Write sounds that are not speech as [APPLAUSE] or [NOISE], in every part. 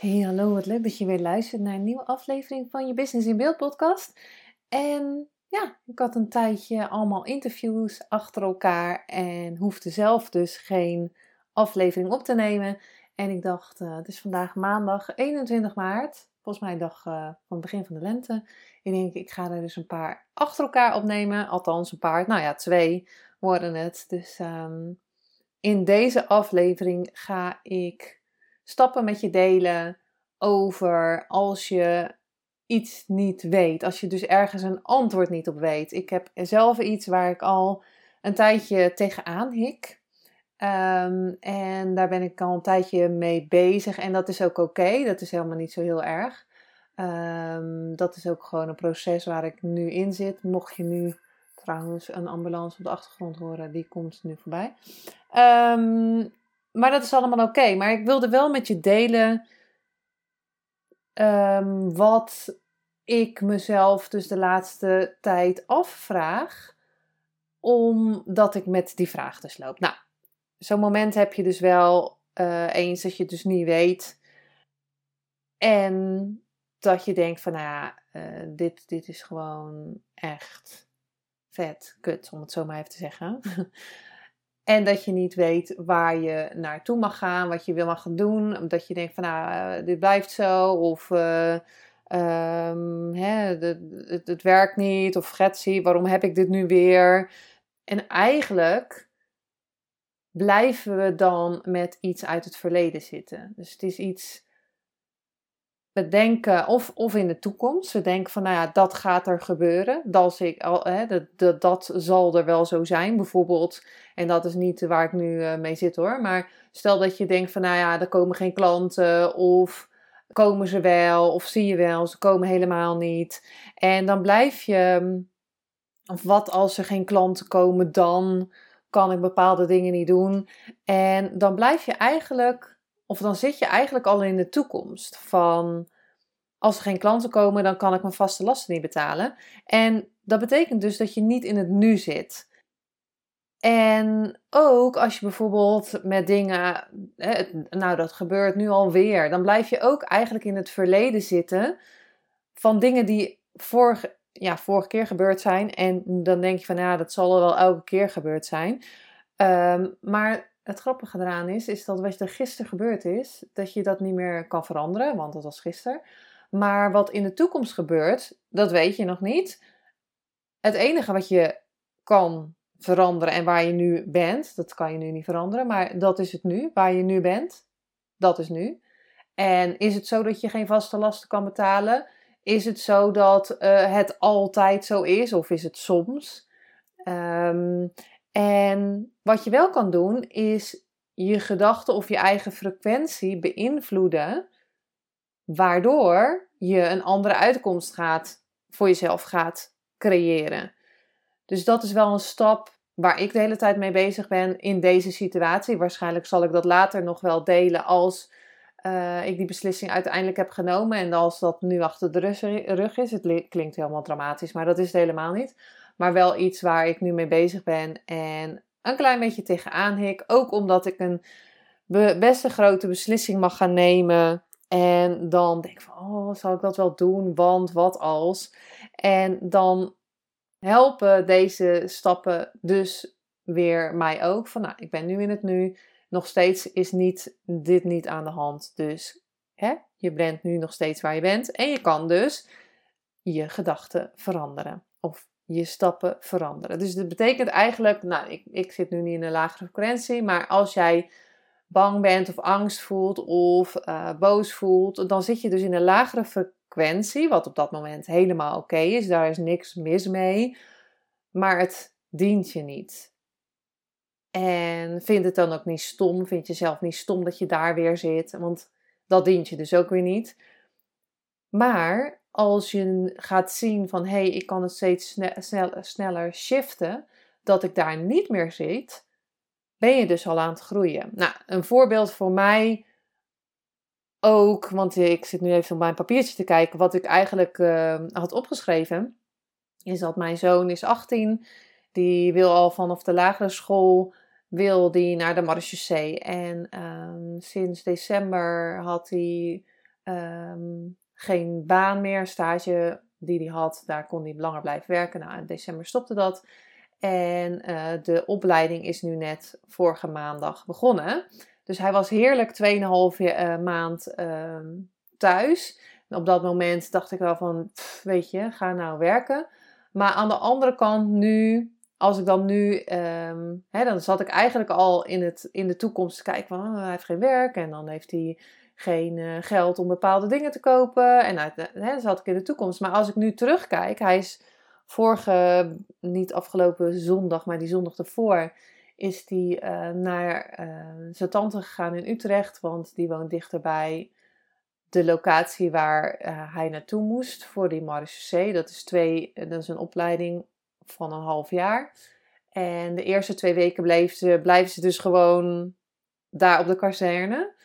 Hey, hallo, wat leuk dat je weer luistert naar een nieuwe aflevering van je Business in Beeld podcast. En ja, ik had een tijdje allemaal interviews achter elkaar en hoefde zelf dus geen aflevering op te nemen. En ik dacht, uh, het is vandaag maandag 21 maart, volgens mij dag uh, van het begin van de lente. Ik denk, ik ga er dus een paar achter elkaar opnemen, althans een paar, nou ja, twee worden het. Dus um, in deze aflevering ga ik stappen met je delen over als je iets niet weet. Als je dus ergens een antwoord niet op weet. Ik heb zelf iets waar ik al een tijdje tegenaan hik. Um, en daar ben ik al een tijdje mee bezig. En dat is ook oké. Dat is helemaal niet zo heel erg. Um, dat is ook gewoon een proces waar ik nu in zit. Mocht je nu trouwens een ambulance op de achtergrond horen, die komt nu voorbij. Um, maar dat is allemaal oké. Maar ik wilde wel met je delen um, wat ik mezelf dus de laatste tijd afvraag. Omdat ik met die vraag dus loop. Nou, zo'n moment heb je dus wel uh, eens dat je het dus niet weet. En dat je denkt van, nou uh, dit, dit is gewoon echt vet kut, om het zo maar even te zeggen. [LAUGHS] En dat je niet weet waar je naartoe mag gaan, wat je wil mag gaan doen. Omdat je denkt van nou, eh, dit blijft zo. Of uh, um, hè, het, het, werkt niet. Of Getsie, waarom heb ik dit nu weer? En eigenlijk blijven we dan met iets uit het verleden zitten. Dus het is iets we denken, of, of in de toekomst, we denken van, nou ja, dat gaat er gebeuren. Dat, ik, hè, dat, dat, dat zal er wel zo zijn, bijvoorbeeld. En dat is niet waar ik nu uh, mee zit hoor. Maar stel dat je denkt van, nou ja, er komen geen klanten. Of komen ze wel, of zie je wel, ze komen helemaal niet. En dan blijf je, of wat als er geen klanten komen, dan kan ik bepaalde dingen niet doen. En dan blijf je eigenlijk of dan zit je eigenlijk al in de toekomst van als er geen klanten komen, dan kan ik mijn vaste lasten niet betalen. En dat betekent dus dat je niet in het nu zit. En ook als je bijvoorbeeld met dingen, nou dat gebeurt nu alweer, dan blijf je ook eigenlijk in het verleden zitten van dingen die vorige, ja, vorige keer gebeurd zijn. En dan denk je van ja, dat zal er wel elke keer gebeurd zijn. Um, maar het grappige eraan is, is dat wat er gisteren gebeurd is, dat je dat niet meer kan veranderen, want dat was gisteren. Maar wat in de toekomst gebeurt, dat weet je nog niet. Het enige wat je kan veranderen en waar je nu bent, dat kan je nu niet veranderen, maar dat is het nu. Waar je nu bent, dat is nu. En is het zo dat je geen vaste lasten kan betalen? Is het zo dat uh, het altijd zo is, of is het soms? Um, en wat je wel kan doen, is je gedachten of je eigen frequentie beïnvloeden, waardoor je een andere uitkomst gaat voor jezelf gaat creëren. Dus dat is wel een stap waar ik de hele tijd mee bezig ben in deze situatie. Waarschijnlijk zal ik dat later nog wel delen als uh, ik die beslissing uiteindelijk heb genomen en als dat nu achter de rug is. Het klinkt helemaal dramatisch, maar dat is het helemaal niet maar wel iets waar ik nu mee bezig ben en een klein beetje tegenaan hik. Ook omdat ik een best een grote beslissing mag gaan nemen. En dan denk ik van, oh, zal ik dat wel doen? Want wat als? En dan helpen deze stappen dus weer mij ook. Van, nou, ik ben nu in het nu. Nog steeds is niet, dit niet aan de hand. Dus hè, je bent nu nog steeds waar je bent. En je kan dus je gedachten veranderen. Of je stappen veranderen. Dus dat betekent eigenlijk, nou, ik, ik zit nu niet in een lagere frequentie, maar als jij bang bent of angst voelt of uh, boos voelt, dan zit je dus in een lagere frequentie, wat op dat moment helemaal oké is. Daar is niks mis mee, maar het dient je niet. En vind het dan ook niet stom. Vind je zelf niet stom dat je daar weer zit. Want dat dient je dus ook weer niet. Maar als je gaat zien van hé, hey, ik kan het steeds sneller shiften, dat ik daar niet meer zit, ben je dus al aan het groeien. Nou, een voorbeeld voor mij ook, want ik zit nu even op mijn papiertje te kijken, wat ik eigenlijk uh, had opgeschreven, is dat mijn zoon is 18, die wil al vanaf de lagere school wil die naar de marechaussee. En um, sinds december had hij um, geen baan meer, stage die hij had, daar kon hij langer blijven werken. Nou, in december stopte dat. En uh, de opleiding is nu net vorige maandag begonnen. Dus hij was heerlijk 2,5 uh, maand uh, thuis. En op dat moment dacht ik wel van, weet je, ga nou werken. Maar aan de andere kant nu, als ik dan nu, um, hè, dan zat ik eigenlijk al in, het, in de toekomst te kijken van, oh, hij heeft geen werk en dan heeft hij geen uh, geld om bepaalde dingen te kopen. En dan zat ik in de toekomst. Maar als ik nu terugkijk, hij is vorige, niet afgelopen zondag, maar die zondag ervoor, is hij uh, naar uh, zijn tante gegaan in Utrecht, want die woont dichterbij de locatie waar hij naartoe moest voor die marechaussee. Dat is twee, dat is een opleiding van een half jaar. En de eerste twee weken bleef ze, blijven ze dus gewoon daar op de kazerne.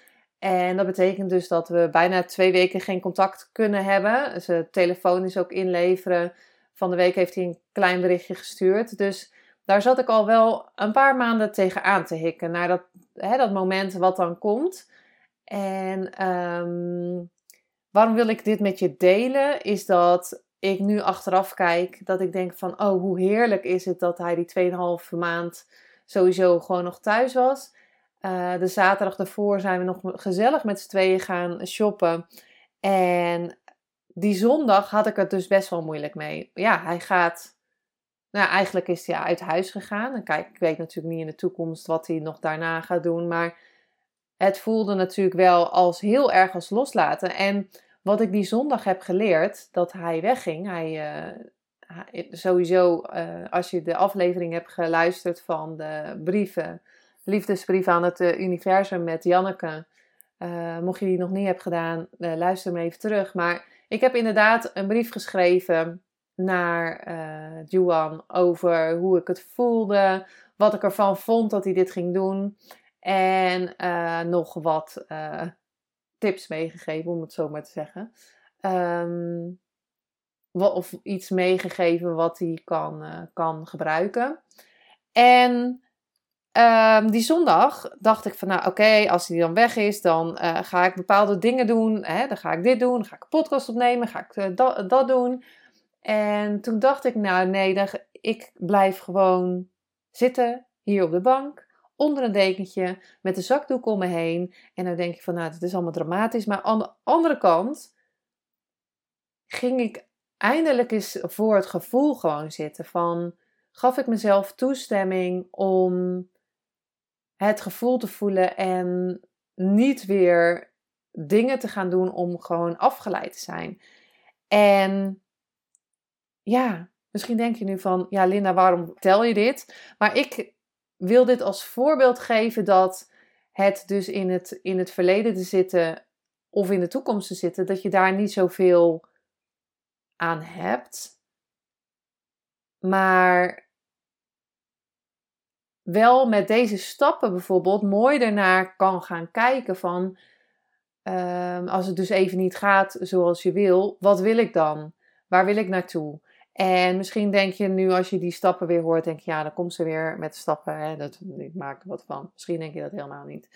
En dat betekent dus dat we bijna twee weken geen contact kunnen hebben. Zijn telefoon is ook inleveren. Van de week heeft hij een klein berichtje gestuurd. Dus daar zat ik al wel een paar maanden tegen aan te hikken. Naar dat, hè, dat moment wat dan komt. En um, waarom wil ik dit met je delen? Is dat ik nu achteraf kijk. Dat ik denk van, oh hoe heerlijk is het dat hij die 2,5 maand sowieso gewoon nog thuis was. Uh, de zaterdag daarvoor zijn we nog gezellig met z'n tweeën gaan shoppen. En die zondag had ik het dus best wel moeilijk mee. Ja, hij gaat. Nou, eigenlijk is hij uit huis gegaan. Kijk, ik weet natuurlijk niet in de toekomst wat hij nog daarna gaat doen. Maar het voelde natuurlijk wel als heel erg als loslaten. En wat ik die zondag heb geleerd, dat hij wegging. Hij, uh, sowieso, uh, als je de aflevering hebt geluisterd van de brieven liefdesbrief aan het uh, universum met Janneke. Uh, mocht je die nog niet hebben gedaan, uh, luister hem even terug. Maar ik heb inderdaad een brief geschreven naar uh, Juan over hoe ik het voelde, wat ik ervan vond dat hij dit ging doen. En nog wat tips meegegeven, om het zo maar te zeggen. Um, of iets meegegeven wat hij kan, kan gebruiken. En Um, die zondag dacht ik van, nou oké, als hij dan weg is, dan uh, ga ik bepaalde dingen doen. Hè? Dan ga ik dit doen, ga ik een podcast opnemen, ga ik uh, dat, dat doen. En toen dacht ik, nou nee, dan, ik blijf gewoon zitten hier op de bank, onder een dekentje, met een zakdoek om me heen. En dan denk ik van, nou, het is allemaal dramatisch. Maar aan de andere kant ging ik eindelijk eens voor het gevoel gewoon zitten van, gaf ik mezelf toestemming om het gevoel te voelen en niet weer dingen te gaan doen om gewoon afgeleid te zijn. En ja, misschien denk je nu van, ja Linda, waarom tel je dit? Maar ik wil dit als voorbeeld geven dat het dus in het, in het verleden te zitten of in de toekomst te zitten, dat je daar niet zoveel aan hebt. Maar wel met deze stappen bijvoorbeeld mooi ernaar kan gaan kijken van um, als het dus even niet gaat zoals je wil, wat wil ik dan? Waar wil ik naartoe? En misschien denk je nu als je die stappen weer hoort, denk je ja, dan komt ze weer met stappen. Hè, dat, ik maak er wat van. Misschien denk je dat helemaal niet.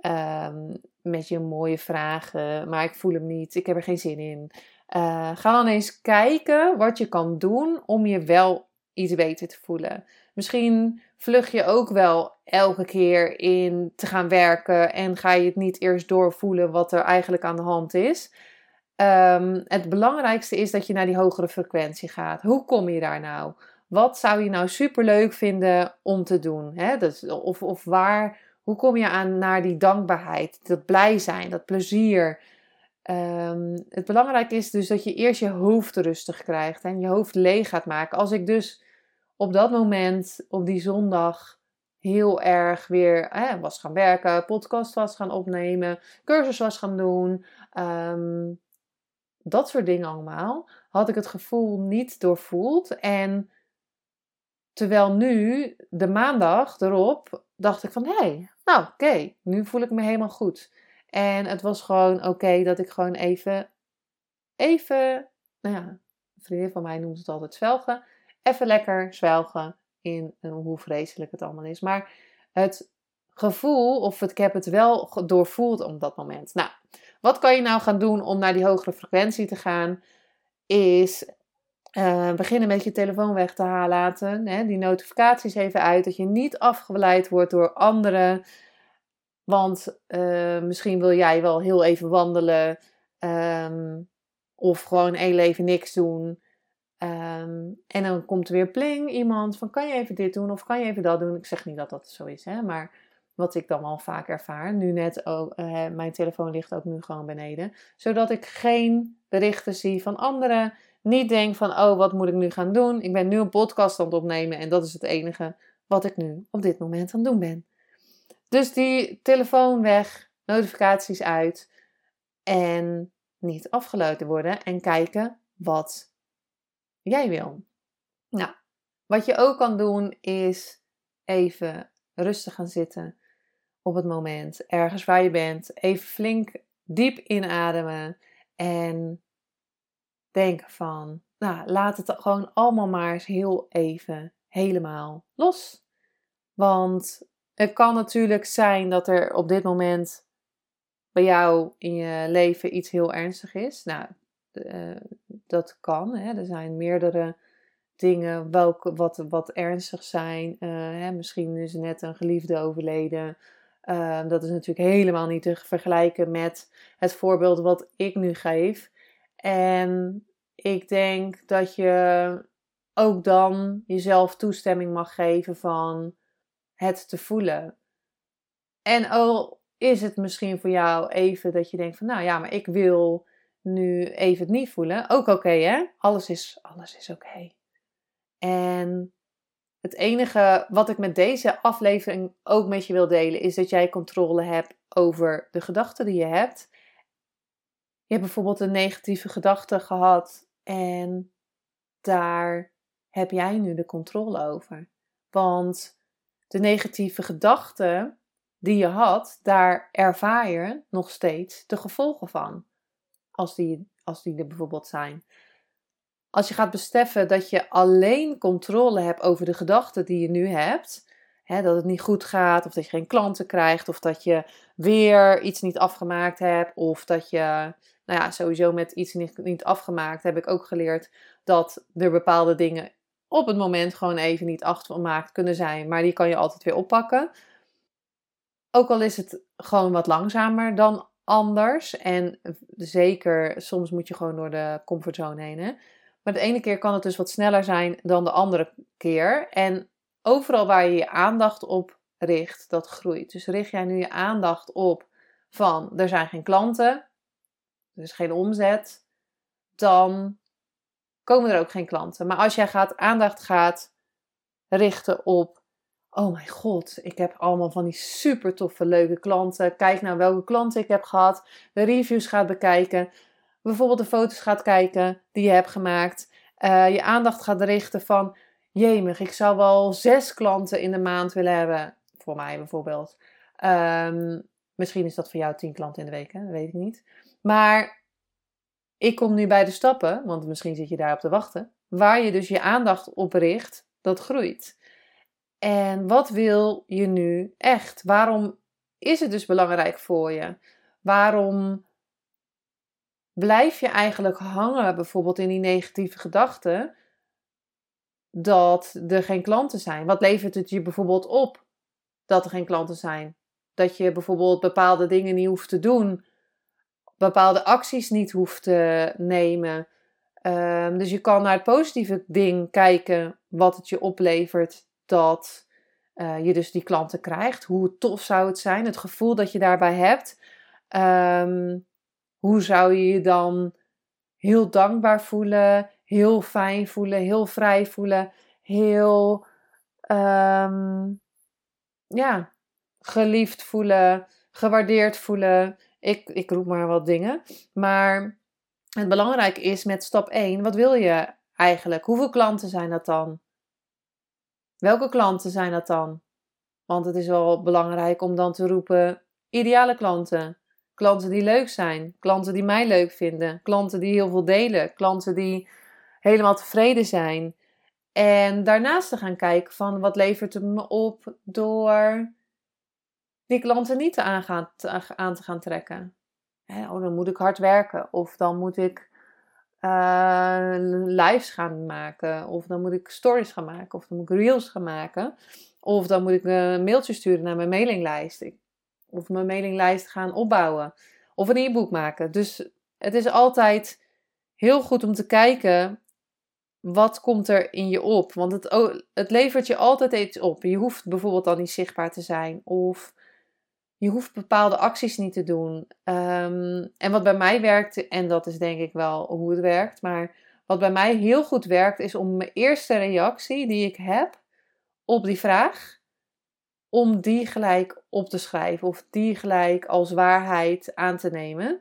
Um, met je mooie vragen, maar ik voel hem niet, ik heb er geen zin in. Uh, ga dan eens kijken wat je kan doen om je wel iets beter te voelen. Misschien vlug je ook wel elke keer in te gaan werken en ga je het niet eerst doorvoelen wat er eigenlijk aan de hand is. Um, het belangrijkste is dat je naar die hogere frequentie gaat. Hoe kom je daar nou? Wat zou je nou super leuk vinden om te doen? Hè? Of, of waar, hoe kom je aan naar die dankbaarheid, dat blij zijn, dat plezier? Um, het belangrijke is dus dat je eerst je hoofd rustig krijgt en je hoofd leeg gaat maken. Als ik dus op dat moment, op die zondag, heel erg weer was gaan werken, podcast was gaan opnemen, cursus was gaan doen, ehm, dat soort dingen allemaal, had ik het gevoel niet doorvoeld. En terwijl nu, de maandag erop, dacht ik van hé, hey, nou oké, nu voel ik me helemaal goed. En het was gewoon oké dat ik gewoon even, even, nou ja, een vriendin van mij noemt het altijd zwelgen. Even lekker zwelgen in hoe vreselijk het allemaal is. Maar het gevoel, of ik heb het wel doorvoeld op dat moment. Nou, wat kan je nou gaan doen om naar die hogere frequentie te gaan? Is uh, beginnen met je telefoon weg te halen, laten. Hè, die notificaties even uit, dat je niet afgeleid wordt door anderen. Want uh, misschien wil jij wel heel even wandelen. Um, of gewoon heel even niks doen. Um, en dan komt er weer pling iemand van kan je even dit doen of kan je even dat doen. Ik zeg niet dat dat zo is, hè, maar wat ik dan wel vaak ervaar. Nu net ook, uh, mijn telefoon ligt ook nu gewoon beneden. Zodat ik geen berichten zie van anderen. Niet denk van oh wat moet ik nu gaan doen. Ik ben nu een podcast aan het opnemen en dat is het enige wat ik nu op dit moment aan het doen ben. Dus die telefoon weg, notificaties uit en niet afgeluid worden en kijken wat jij wil. Nou, wat je ook kan doen is even rustig gaan zitten op het moment, ergens waar je bent, even flink diep inademen en denken van, nou, laat het gewoon allemaal maar eens heel even helemaal los. Want het kan natuurlijk zijn dat er op dit moment bij jou in je leven iets heel ernstig is. Nou, dat kan. Hè. Er zijn meerdere dingen welke, wat, wat ernstig zijn. Uh, hè, misschien is net een geliefde overleden. Uh, dat is natuurlijk helemaal niet te vergelijken met het voorbeeld wat ik nu geef. En ik denk dat je ook dan jezelf toestemming mag geven van het te voelen. En al is het misschien voor jou even dat je denkt van nou ja, maar ik wil nu even het niet voelen. Ook oké hè? Alles is, alles is oké. En het enige wat ik met deze aflevering ook met je wil delen is dat jij controle hebt over de gedachten die je hebt. Je hebt bijvoorbeeld een negatieve gedachte gehad en daar heb jij nu de controle over. Want de negatieve gedachten die je had, daar ervaar je nog steeds de gevolgen van. Als die, als die er bijvoorbeeld zijn. Als je gaat beseffen dat je alleen controle hebt over de gedachten die je nu hebt, hè, dat het niet goed gaat, of dat je geen klanten krijgt, of dat je weer iets niet afgemaakt hebt, of dat je nou ja, sowieso met iets niet, niet afgemaakt heb ik ook geleerd dat er bepaalde dingen op het moment gewoon even niet afgemaakt kunnen zijn. Maar die kan je altijd weer oppakken. Ook al is het gewoon wat langzamer dan anders. En zeker, soms moet je gewoon door de comfortzone heen. Hè? Maar de ene keer kan het dus wat sneller zijn dan de andere keer. En overal waar je je aandacht op richt, dat groeit. Dus richt jij nu je aandacht op van er zijn geen klanten, dus geen omzet, dan komen er ook geen klanten. Maar als jij gaat, aandacht gaat richten op, oh mijn god, ik heb allemaal van die super toffe, leuke klanten. Kijk nou welke klanten ik heb gehad. De reviews gaat bekijken. Bijvoorbeeld de foto's gaat kijken die je hebt gemaakt. Uh, je aandacht gaat richten van, jemig, ik zou wel zes klanten in de maand willen hebben. Voor mij bijvoorbeeld. Um, misschien is dat voor jou tien klanten in de week, weet ik niet. Maar ik kom nu bij de stappen, want misschien zit je daarop te wachten, waar je dus je aandacht op richt, dat groeit. En wat wil je nu echt? Waarom is het dus belangrijk voor je? Waarom blijf je eigenlijk hangen bijvoorbeeld in die negatieve gedachten dat er geen klanten zijn? Wat levert het je bijvoorbeeld op dat er geen klanten zijn? Dat je bijvoorbeeld bepaalde dingen niet hoeft te doen bepaalde acties niet hoeft te nemen. Um, dus je kan naar het positieve ding kijken, wat het je oplevert dat uh, je dus die klanten krijgt. Hoe tof zou het zijn, het gevoel dat je daarbij hebt. Um, hoe zou je je dan heel dankbaar voelen, heel fijn voelen, heel vrij voelen, heel um, ja, geliefd voelen, gewaardeerd voelen. Ik, ik roep maar wat dingen. Maar het belangrijke is met stap 1, wat wil je eigenlijk? Hoeveel klanten zijn dat dan? Welke klanten zijn dat dan? Want het is wel belangrijk om dan te roepen: ideale klanten. Klanten die leuk zijn, klanten die mij leuk vinden, klanten die heel veel delen, klanten die helemaal tevreden zijn. En daarnaast te gaan kijken van wat levert het me op door die klanten niet aan, gaan, aan te gaan trekken. oh, dan moet ik hard werken. Of dan moet ik uh, lives gaan maken. Of dan moet ik stories gaan maken. Of dan moet ik reels gaan maken. Of dan moet ik een mailtje sturen naar mijn mailinglijst. Of mijn mailinglijst gaan opbouwen. Of een e-book maken. Dus het is altijd heel goed om te kijken wat komt er in je op? Want het, het levert je altijd iets op. Je hoeft bijvoorbeeld dan niet zichtbaar te zijn. Of je hoeft bepaalde acties niet te doen. Ehm, en wat bij mij werkt, en dat is denk ik wel hoe het werkt, maar wat bij mij heel goed werkt, is om mijn eerste reactie die ik heb op die vraag, om die gelijk op te schrijven of die gelijk als waarheid aan te nemen.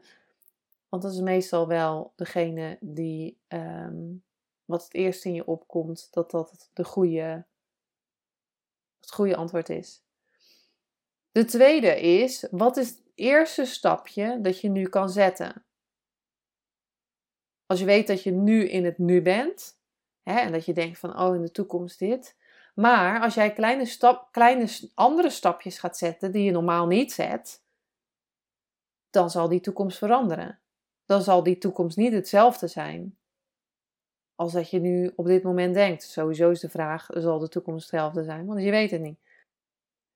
Want dat is meestal wel degene die ehm, wat het eerst in je opkomt, dat dat de goede, het goede antwoord is. De tweede is, wat is het eerste stapje dat je nu kan zetten? Als je weet dat je nu in het nu bent, hè, en dat je denkt van, oh, in de toekomst dit. Maar als jij kleine, stap, kleine andere stapjes gaat zetten die je normaal niet zet, dan zal die toekomst veranderen. Dan zal die toekomst niet hetzelfde zijn als dat je nu op dit moment denkt. Sowieso is de vraag, zal de toekomst hetzelfde zijn? Want je weet het niet.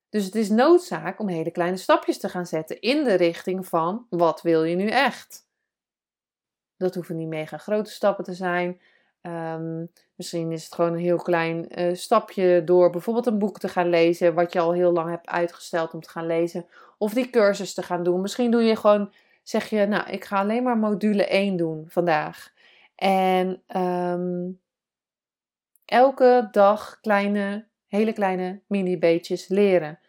Dus het is noodzaak om hele kleine stapjes te gaan zetten in de richting van wat wil je nu echt? Dat hoeven niet mega grote stappen te zijn. Ehm, misschien is het gewoon een heel klein uh, stapje door bijvoorbeeld een boek te gaan lezen, wat je al heel lang hebt uitgesteld om te gaan lezen. Of die cursus te gaan doen. Misschien doe je gewoon, zeg je, nou, ik ga alleen maar module 1 doen vandaag. En ehm, elke dag kleine, hele kleine mini-beetjes leren.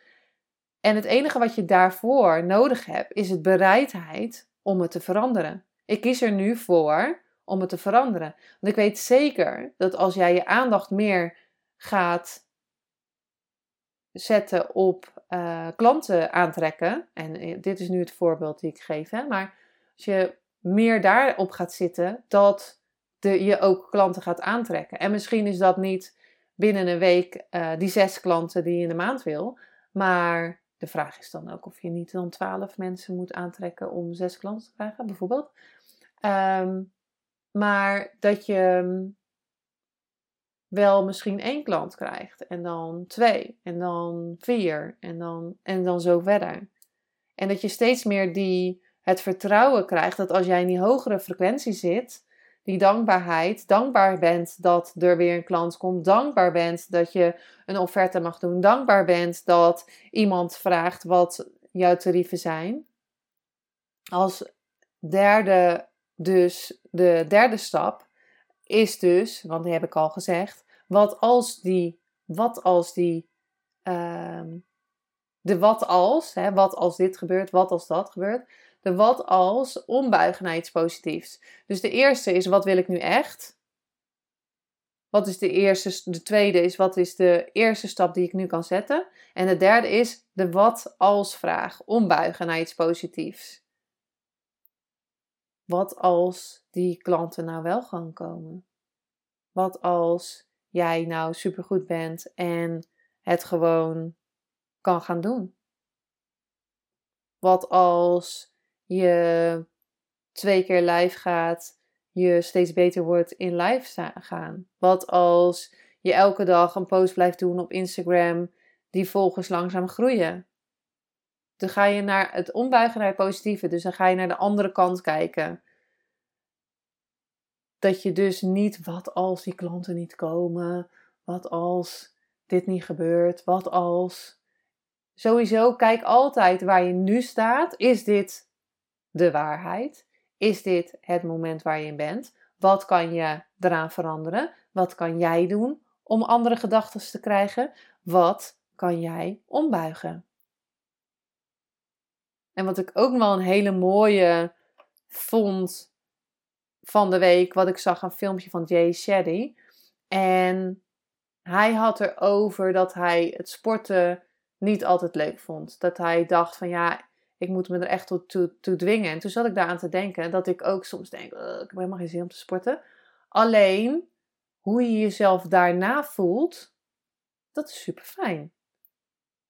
En het enige wat je daarvoor nodig hebt, is het bereidheid om het te veranderen. Ik kies er nu voor om het te veranderen. Want ik weet zeker dat als jij je aandacht meer gaat zetten op uh, klanten aantrekken, en eh, dit is nu het voorbeeld die ik geef, hè, maar als je meer daarop gaat zitten, dat de, je ook klanten gaat aantrekken. En misschien is dat niet binnen een week uh, die zes klanten die je in de maand wil, maar de vraag is dan ook of je niet dan twaalf mensen moet aantrekken om zes klanten te krijgen, bijvoorbeeld. Ehm, maar dat je mm, wel misschien één klant krijgt en dan twee en dan vier en dan, en dan zo verder. En dat je steeds meer die, het vertrouwen krijgt dat als jij in die hogere frequentie zit, die dankbaarheid, dankbaar bent dat er weer een klant komt, dankbaar bent dat je een offerte mag doen, dankbaar bent dat iemand vraagt wat jouw tarieven zijn. Als derde, dus de derde stap is dus, want die heb ik al gezegd, wat als die, wat als die, ehm, de wat als, hè, wat als dit gebeurt, wat als dat gebeurt de wat als ombuigen naar iets positiefs. Dus de eerste is wat wil ik nu echt? Wat is de eerste? De tweede is wat is de eerste stap die ik nu kan zetten? En de derde is de wat als vraag. Ombuigen naar iets positiefs. Wat als die klanten nou wel gaan komen? Wat als jij nou supergoed bent en het gewoon kan gaan doen? Wat als je twee keer live gaat, je steeds beter wordt in live gaan? Wat als je elke dag een post blijft doen op Instagram die volgers langzaam groeien? Dan ga je naar het ombuigen naar het positieve. Dus dan ga je naar de andere kant kijken. Dat je dus niet, wat als die klanten niet komen? Wat als dit niet gebeurt? Wat als. Sowieso kijk altijd waar je nu staat. Is dit de waarheid? Is dit het moment waar je in bent? Wat kan je eraan veranderen? Wat kan jij doen om andere gedachten te krijgen? Wat kan jij ombuigen. En wat ik ook wel een hele mooie vond van de week, wat ik zag, een filmpje van Jay Shetty. En hij had erover dat hij het sporten niet altijd leuk vond. Dat hij dacht van ja, ik moet me er echt toe, toe, dwingen. En toen zat ik daar aan te denken dat ik ook soms denk, ik heb helemaal geen zin om te sporten. Alleen, hoe je jezelf daarna voelt, dat is super fijn.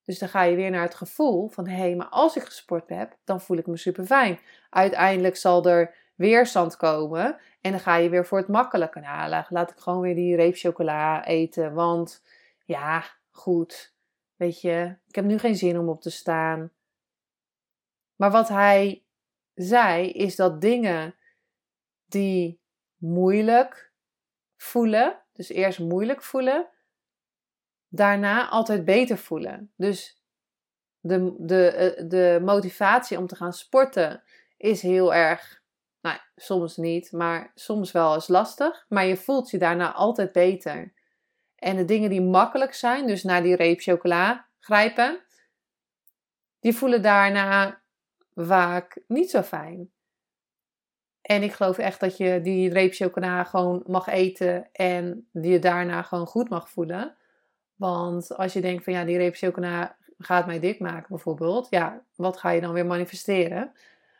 Dus dan ga je weer naar het gevoel van hé, hey, maar als ik gesport heb, dan voel ik me super fijn. Uiteindelijk zal er weerstand komen en dan ga je weer voor het makkelijke. Nou, laat ik gewoon weer die reep chocola eten, want ja, goed. Weet je, ik heb nu geen zin om op te staan. Maar wat hij zei, is dat dingen die moeilijk voelen, dus eerst moeilijk voelen, daarna altijd beter voelen. Dus de, de, eh, de motivatie om te gaan sporten is heel erg, nou, soms niet, maar soms wel eens lastig. Maar je voelt je daarna altijd beter. En de dingen die makkelijk zijn, dus naar die reep chocola grijpen, die voelen daarna vaak niet zo fijn. En ik geloof echt dat je die reep chocola gewoon mag eten en je daarna gewoon goed mag voelen. Want als je denkt van ja, die reep chocola gaat mij dik maken bijvoorbeeld. Ja, wat ga je dan weer manifesteren?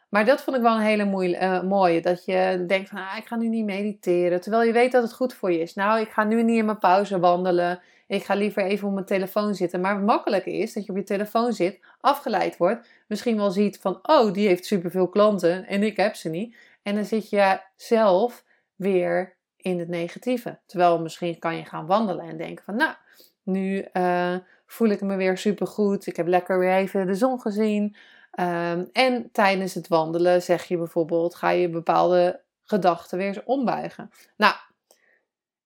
Maar dat vond ik wel een hele uh, mooie. Dat je denkt van ah, ik ga nu niet mediteren. Terwijl je weet dat het goed voor je is. Nou, ik ga nu niet in mijn pauze wandelen. Ik ga liever even op mijn telefoon zitten. Maar het makkelijke is dat je op je telefoon zit, afgeleid wordt. Misschien wel ziet van oh, die heeft superveel klanten en ik heb ze niet. En dan zit je zelf weer in het negatieve. Terwijl misschien kan je gaan wandelen en denken van nou, nu uh, voel ik me weer super goed. Ik heb lekker weer even de zon gezien. Um, en tijdens het wandelen zeg je bijvoorbeeld, ga je bepaalde gedachten weer ombuigen. Nou,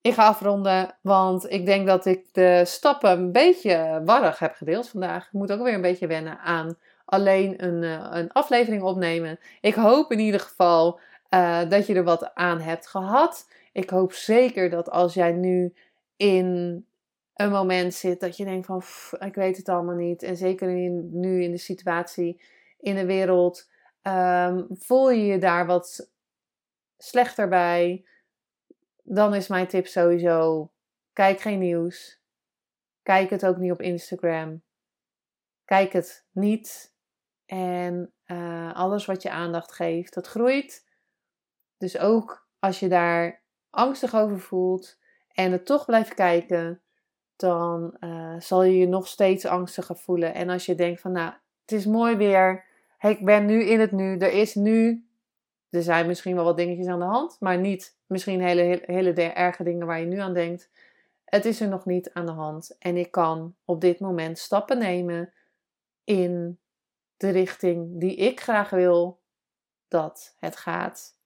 ik ga afronden, want ik denk dat ik de stappen een beetje warrig heb gedeeld vandaag. Ik moet ook weer een beetje wennen aan alleen een, uh, een aflevering opnemen. Ik hoop in ieder geval uh, dat je er wat aan hebt gehad. Ik hoop zeker dat als jij nu in een moment zit dat je denkt van ik weet het allemaal niet. En zeker in, nu in de situatie in de wereld um, voel je je daar wat slechter bij. Dan is mijn tip sowieso kijk geen nieuws. Kijk het ook niet op Instagram. Kijk het niet. En uh, alles wat je aandacht geeft, dat groeit. Dus ook als je daar angstig over voelt en het toch blijft kijken, dan uh, zal je je nog steeds angstiger voelen. En als je denkt van, nou, het is mooi weer, ik ben nu in het nu, er is nu, er zijn misschien wel wat dingetjes aan de hand, maar niet misschien hele, hele, erge dingen waar je nu aan denkt. Het is er nog niet aan de hand en ik kan op dit moment stappen nemen in de richting die ik graag wil dat het gaat.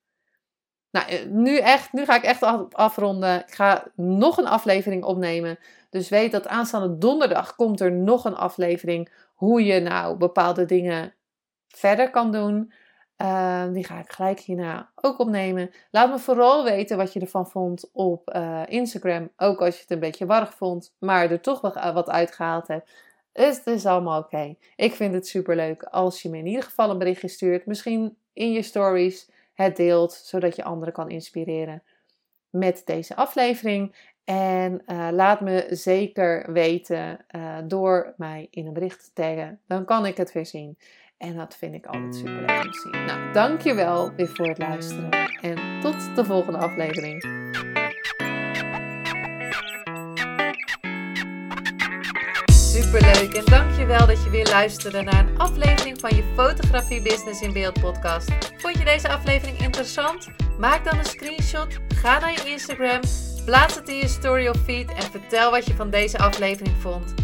Nou, eh, nu echt, nu ga ik echt afronden. Ik ga nog een aflevering opnemen. Dus weet dat aanstaande donderdag komt er nog een aflevering hoe je nou bepaalde dingen verder kan doen. Uh, die ga ik gelijk hierna ook opnemen. Laat me vooral weten wat je ervan vond op uh, Instagram. Ook als je het een beetje warrig vond, maar er toch wat, wat uitgehaald hebt. Het is allemaal oké. Ik vind het super leuk als je me in ieder geval een berichtje stuurt. Misschien in je stories het deelt, zodat je anderen kan inspireren met deze aflevering. En uh, laat me zeker weten door mij in een bericht te taggen. Dan kan ik het weer zien. En dat vind ik altijd super leuk om te zien. Nou, dankjewel weer voor het luisteren. En tot de volgende aflevering. Superleuk en dankjewel dat je weer luisterde naar een aflevering van je Fotografie Business in Beeld podcast. Vond je deze aflevering interessant? Maak dan een screenshot, ga naar je Instagram Plaats het in je story of feed en vertel wat je van deze aflevering vond.